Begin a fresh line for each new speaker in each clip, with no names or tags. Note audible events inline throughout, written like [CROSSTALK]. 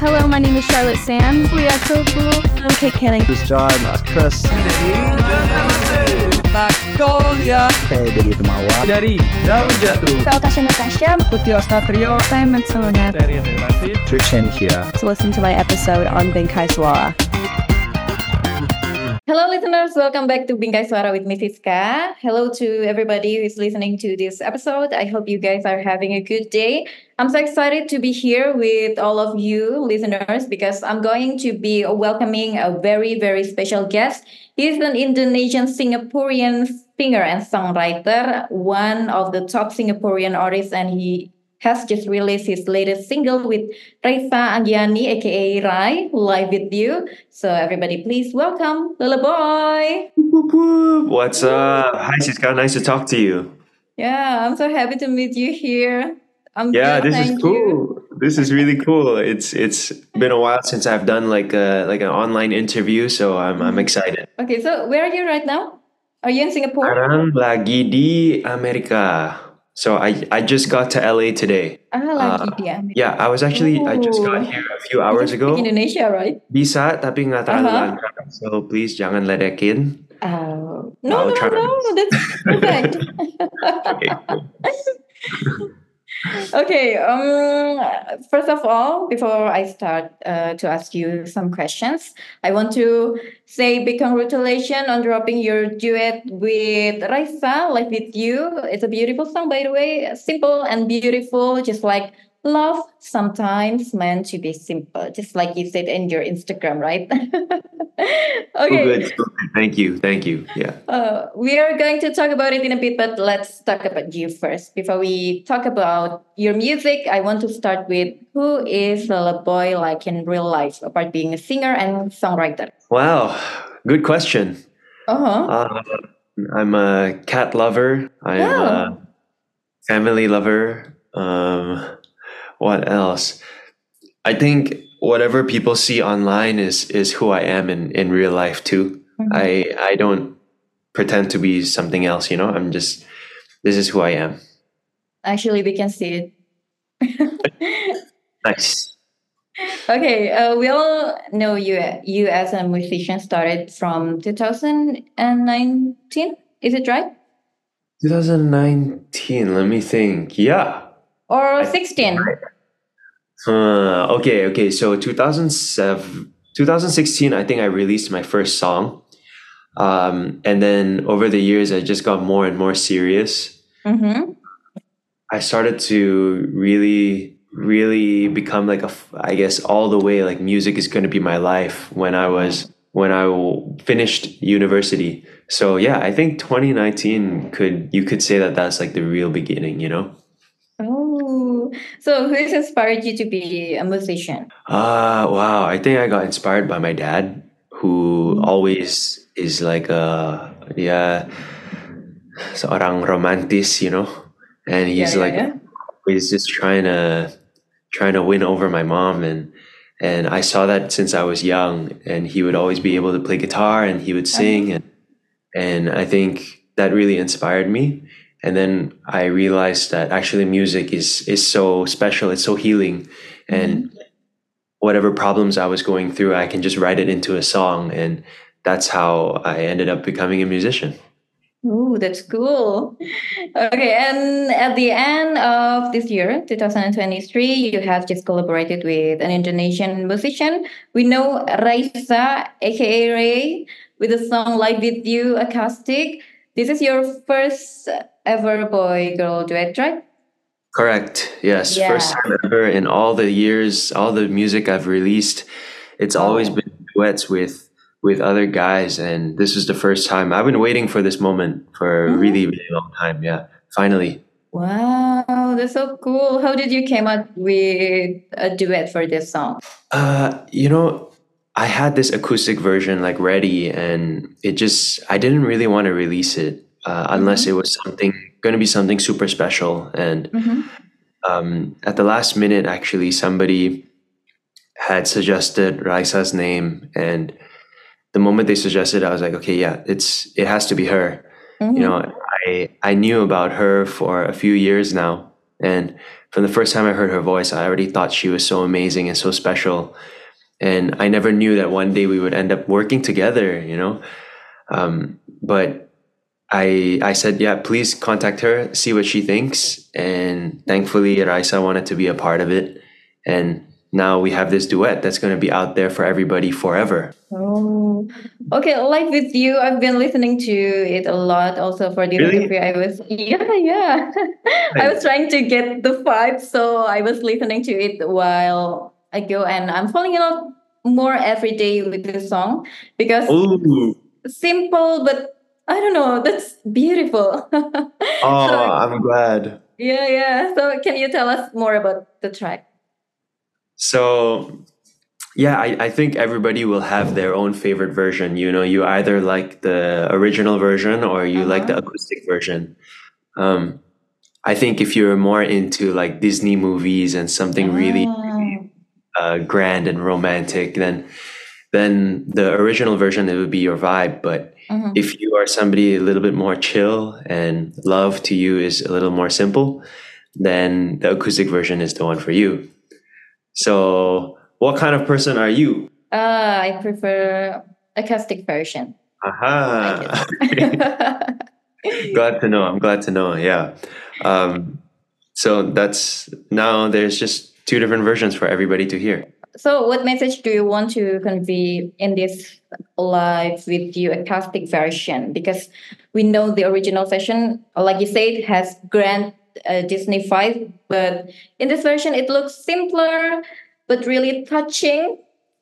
Hello, my name is Charlotte Sands. We are so cool. I'm Kate Canning.
This is John, uh, Chris.
Magnolia
Saya dari Temawa.
dari Daun Jatuh
Saya Tasha Natasha.
Putih Ostatrio
Saya Matsunaga.
dari Relasi
Trishan here.
To listen to my episode on Bingkai Suara.
Hello, listeners. Welcome back to Bingkai Suara with Mrs. Ka. Hello to everybody who's listening to this episode. I hope you guys are having a good day. I'm so excited to be here with all of you listeners because I'm going to be welcoming a very, very special guest. He's an Indonesian Singaporean singer and songwriter, one of the top Singaporean artists, and he has just released his latest single with Raisa Angiani, aka Rai, Life With U. So everybody, please welcome
Lullaboy. What's up? Hi, Siska. Nice to talk to you.
Yeah, I'm so happy to meet you here. I'm
Yeah,
good,
this is
thank you.
cool. This is really cool. It's it's been a while since I've done like a like an online interview, so I'm I'm excited.
Okay, so where are you right now? Are you in Singapore?
Sekarang lagi di Amerika. So I I just got to LA today.
Ah, lagi
Uh,
dia.
Yeah, I was actually I just got
Oh.
here a few hours ago.
Indonesia, right?
Bisa tapi nggak terlalu
Uh-huh.
lancar. So please jangan ledekin.
Oh, no,
I'll
no,
try
no, that's perfect. [LAUGHS]
Okay. [LAUGHS]
okay, um, first of all, before I start uh, to ask you some questions, I want to say big congratulations on dropping your duet with Raisa, Life With U. It's a beautiful song, by the way, simple and beautiful, just like love sometimes meant to be simple, just like you said in your Instagram, right? [LAUGHS]
So
okay.
good. so good. Thank you. Thank you. Yeah.
Uh, we are going to talk about it in a bit, but let's talk about you first. Before we talk about your music, I want to start with who is Lullaboy like in real life, apart being a singer and songwriter?
Wow. Good question.
Uh-huh.
Uh, I'm a cat lover. I'm
Oh.
a family lover. Um, what else? I think whatever people see online is is who I am in, in real life too.
Mhm.
I I don't pretend to be something else. You know, I'm just this is who I am.
Actually, we can see it. [LAUGHS]
Nice.
okay, uh, we all know you. You as a musician started from 2019. Is it right?
2019. Let me think. Yeah.
Or 16?
Uh, okay, okay. So 2007, 2016, I think I released my first song. Um, and then over the years, I just got more and more serious.
Mm-hmm.
I started to really, really become like a i guess all the way like music is going to be my life when I was, when i finished university. So yeah, I think 2019 could, you could say that that's like the real beginning, you know?
So who has inspired you to be a musician?
Ah, wow. I think I got inspired by my dad, who always is like a yeah, seorang romantis, you know, and he's
yeah,
like
yeah.
always just trying to trying to win over my mom, and and I saw that since I was young, and he would always be able to play guitar and he would sing, and and I think that really inspired me. And then I realized that actually music is is so special. It's so healing, and mm-hmm. whatever problems I was going through, I can just write it into a song, and that's how I ended up becoming a musician.
Oh, that's cool. Okay, and at the end of this year, 2023, you have just collaborated with an Indonesian musician. We know Raisa, aka Ray, with the song Life With U acoustic. This is your first ever boy girl duet, right?
Correct. Yes.
Yeah.
First time ever in all the years, all the music I've released, it's always
Oh.
been duets with with other guys, and this is the first time. I've been waiting for this moment for a
Mhm.
really, really long time. Yeah. Finally.
Wow, that's so cool. How did you came up with a duet for this song?
Uh, you know, I had this acoustic version like ready, and it just I didn't really want to release it uh, unless it was something going to be something super special. And
Mm-hmm.
um, at the last minute, actually, somebody had suggested Raisa's name, and the moment they suggested, I was like, okay, yeah, it's it has to be her. You know, I I knew about her for a few years now, and from the first time I heard her voice, I already thought she was so amazing and so special. And I never knew that one day we would end up working together, you know. Um, but I I said, yeah, please contact her, see what she thinks. And thankfully, Raisa wanted to be a part of it. And now we have this duet that's going to be out there for everybody forever.
Oh, okay. Life With U, I've been listening to it a lot. Also for the
Really?
interview, I was yeah, yeah. [LAUGHS] I was trying to get the vibe, so I was listening to it while I go, and I'm falling in love more every day with this song because
Ooh.
simple, but I don't know. That's beautiful. [LAUGHS]
Oh,
So-
I'm glad.
yeah, yeah. So can you tell us more about the track?
So, yeah, I, I think everybody will have their own favorite version. You know, you either like the original version or you like the acoustic version. Um, I think if you're more into like Disney movies and something really
Ah.
Uh, grand and romantic, then then the original version it would be your vibe. But
Mhm.
if you are somebody a little bit more chill and love to you is a little more simple, then the acoustic version is the one for you. So, what kind of person are you?
Uh, I prefer acoustic version.
Aha! [LAUGHS] glad to know. I'm glad to know. Yeah. Um, so that's now there's just two different versions for everybody to hear.
so, what message do you want to convey in this Life With U acoustic version? Because we know the original session, like you said, has grand uh, Disney vibe, but in this version, it looks simpler but really touching.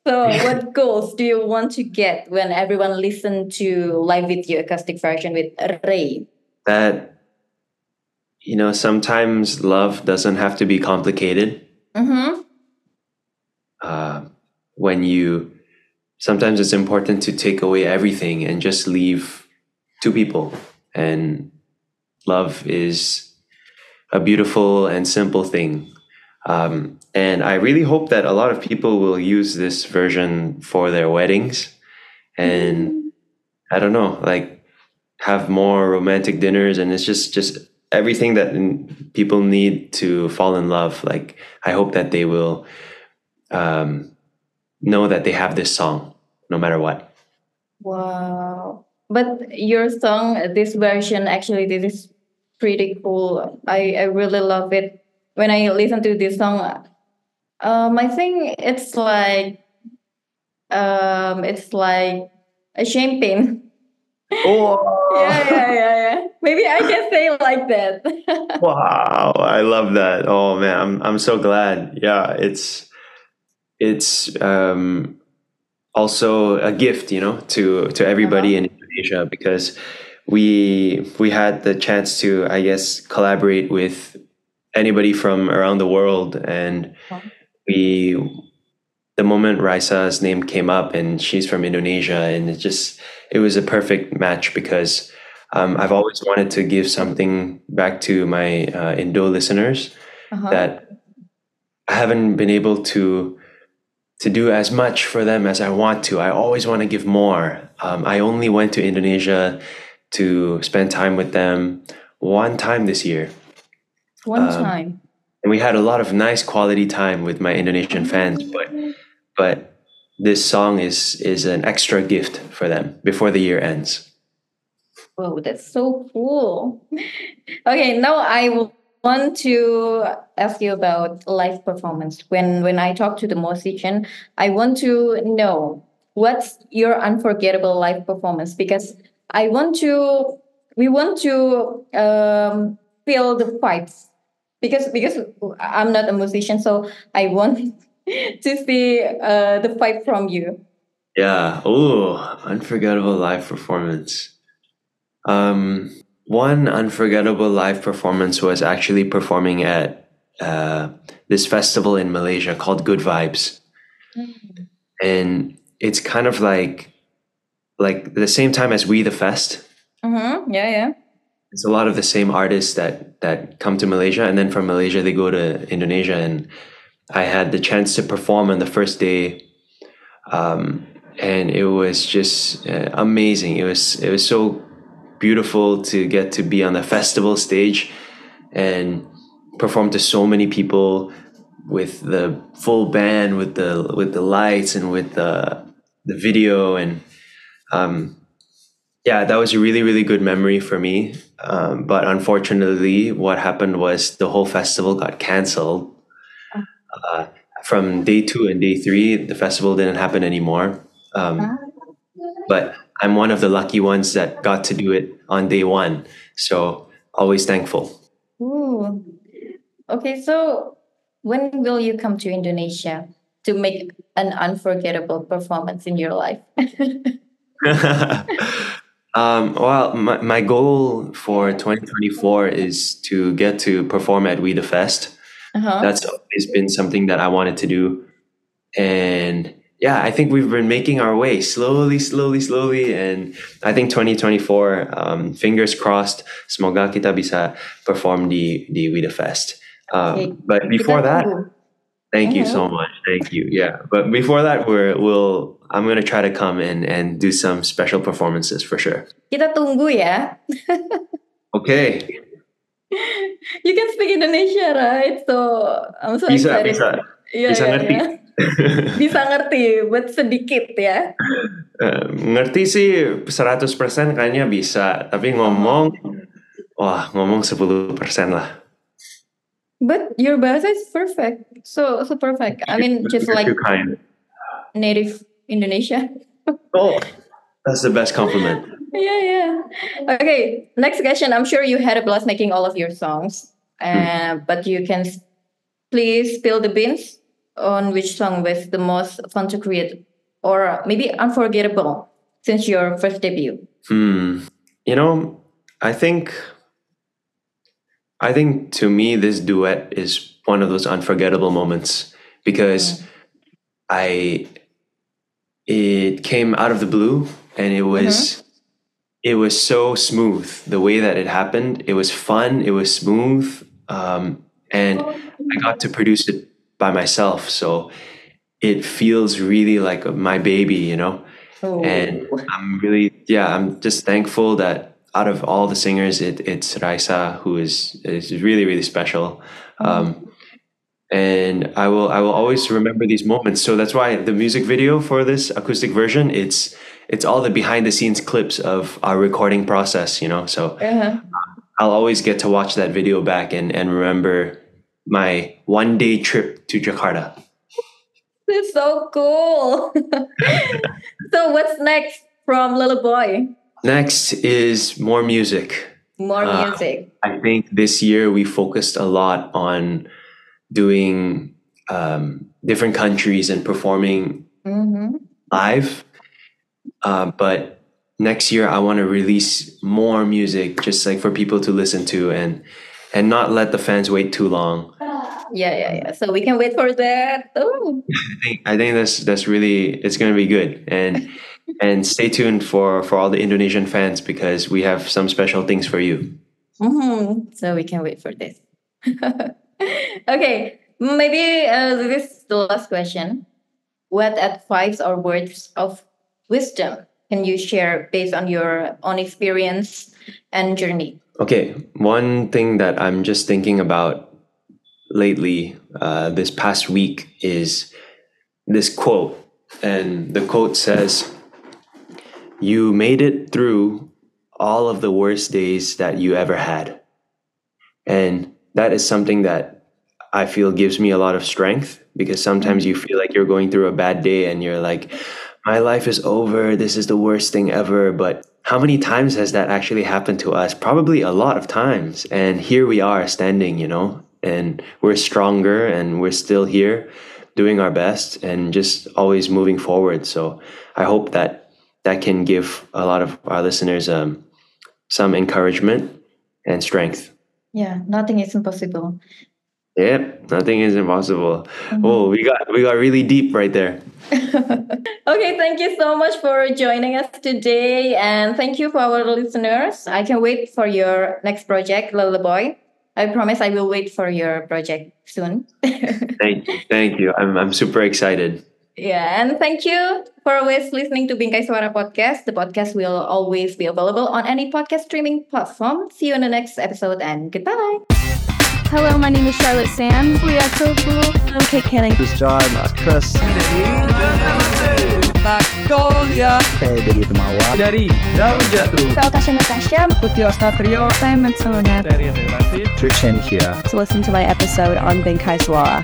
So, [LAUGHS] what goals do you want to get when everyone listen to Life With U acoustic version with Ray?
That you know, sometimes love doesn't have to be complicated.
Mm-hmm.
uh, when you sometimes it's important to take away everything and just leave two people. And love is a beautiful and simple thing. Um, and i really hope that a lot of people will use this version for their weddings. And i don't know like have more romantic dinners and it's just just everything that people need to fall in love like i hope that they will um, know that they have this song no matter what.
Wow. But your song, this version, actually, this is pretty cool. I, I really love it. When I listen to this song, um, I think it's like, um, it's like a champagne. [LAUGHS]
Oh,
yeah, yeah, yeah, yeah. Maybe I can say like that. [LAUGHS]
wow! I love that. Oh man, I'm I'm so glad. Yeah, it's it's um, also a gift, you know, to to everybody in Indonesia because we we had the chance to, I guess, collaborate with anybody from around the world, and
Wow.
we the moment Raisa's name came up and she's from Indonesia and it just it was a perfect match because um, I've always wanted to give something back to my uh, Indo listeners
Uh-huh.
that I haven't been able to to do as much for them as I want to. I always want to give more. Um, I only went to Indonesia to spend time with them one time this year
One
um,
time.
and we had a lot of nice quality time with my Indonesian fans. But but this song is is an extra gift for them before the year ends.
Whoa, that's so cool. [LAUGHS] Okay, now I want to ask you about live performance. When when I talk to the musician, I want to know what's your unforgettable live performance because I want to we want to um, feel the vibes because because I'm not a musician, so I want [LAUGHS] to see uh, the fight from you.
Yeah. Oh, unforgettable live performance. Um, one unforgettable live performance was actually performing at uh, this festival in Malaysia called Good Vibes, and it's kind of like like the same time as We the Fest.
Mm-hmm. Yeah, yeah.
It's a lot of the same artists that that come to Malaysia, and then from Malaysia they go to Indonesia. And I had the chance to perform on the first day, um, and it was just uh, amazing. It was it was so beautiful to get to be on the festival stage, and perform to so many people with the full band, with the with the lights and with the the video, and um, yeah, that was a really really good memory for me. Um, but unfortunately, what happened was the whole festival got canceled. Uh, from day two and day three, the festival didn't happen anymore. Um, but I'm one of the lucky ones that got to do it on day one. So always thankful.
Ooh. Okay, so when will you come to Indonesia to make an unforgettable performance in your life? [LAUGHS]
um, well, my, my goal for 2024 is to get to perform at We the Fest.
Uh-huh.
That's always been something that I wanted to do. And yeah, I think we've been making our way slowly, slowly, slowly. And I think 2024, um, fingers crossed, semoga kita bisa perform We the Fest. Um,
Okay,
but before that, thank you so much. Thank you. Yeah. But before that, we're, we'll, I'm going to try to come in and do some special performances for sure.
Kita tunggu ya. [LAUGHS]
Okay.
You can speak Indonesia, right? So I'm so
Bisa,
excited.
bisa.
Iya,
Bisa
iya,
ngerti.
iya. Bisa ngerti, but sedikit ya.
Eh, ngerti sih 100% kayaknya bisa. Tapi ngomong, wah ngomong 10% lah.
But your bahasa is perfect. So so perfect. I mean, just like native Indonesia.
Oh, that's the best compliment.
Yeah, yeah. Okay, next question. I'm sure you had a blast making all of your songs, uh, but you can please spill the beans on which song was the most fun to create, or maybe unforgettable since your first debut.
Hmm. You know, I think I think to me this duet is one of those unforgettable moments because I it came out of the blue and it was it was so smooth the way that it happened. It was fun, it was smooth, um, and I got to produce it by myself. So it feels really like my baby, you know
Oh,
and I'm really yeah I'm just thankful that out of all the singers it, it's Raisa who is is really really special um, and I will I will always remember these moments so that's why the music video for this acoustic version it's it's all the behind the scenes clips of our recording process you know so
uh-huh.
I'll always get to watch that video back and and remember my one day trip to Jakarta
That's so cool. [LAUGHS] so what's next from Lullaboy?
next is more music
More
Uh,
music.
I think this year we focused a lot on doing um, different countries and performing
hmm
live. Uh, but next year I want to release more music, just like for people to listen to and and not let the fans wait too long.
Yeah, yeah, yeah. So we can wait for that. [LAUGHS]
I think I think that's that's really it's going to be good and [LAUGHS] and stay tuned for for all the Indonesian fans because we have some special things for you.
hmm So we can wait for this. [LAUGHS] okay, maybe uh, this is the last question. What advice or words of wisdom can you share based on your own experience and journey?
Okay, one thing that I'm just thinking about lately, uh, this past week, is this quote. And the quote says, You made it through all of the worst days that you ever had. And that is something that I feel gives me a lot of strength because sometimes you feel like you're going through a bad day and you're like, my life is over. This is the worst thing ever. But how many times has that actually happened to us? Probably a lot of times. And here we are standing, you know, and we're stronger and we're still here doing our best and just always moving forward. So I hope that that can give a lot of our listeners um, some encouragement and strength.
Yeah, nothing is impossible.
Yep, nothing is impossible. Oh, we got we got really deep right there. [LAUGHS]
Okay, thank you so much for joining us today. And thank you for our listeners. I can wait for your next project, Lullaboy. I promise I will wait for your project soon. [LAUGHS]
Thank you, thank you. I'm I'm super excited.
yeah, and thank you for always listening to Bingkai Suara Podcast. The podcast will always be available on any podcast streaming platform. See you in the next episode and goodbye.
Hello, my name is Charlotte Sands. Wiatoglu. I'm Kate Canning.
This is John, Mas Chris.
Magnolia
Saya dari Temawa.
dari Daun Jatuh.
Saya Tasha Natasha.
Putih Satrio
Saya Mensolonat.
dari David.
Trishan here.
To listen to my episode on Bingkai Suara.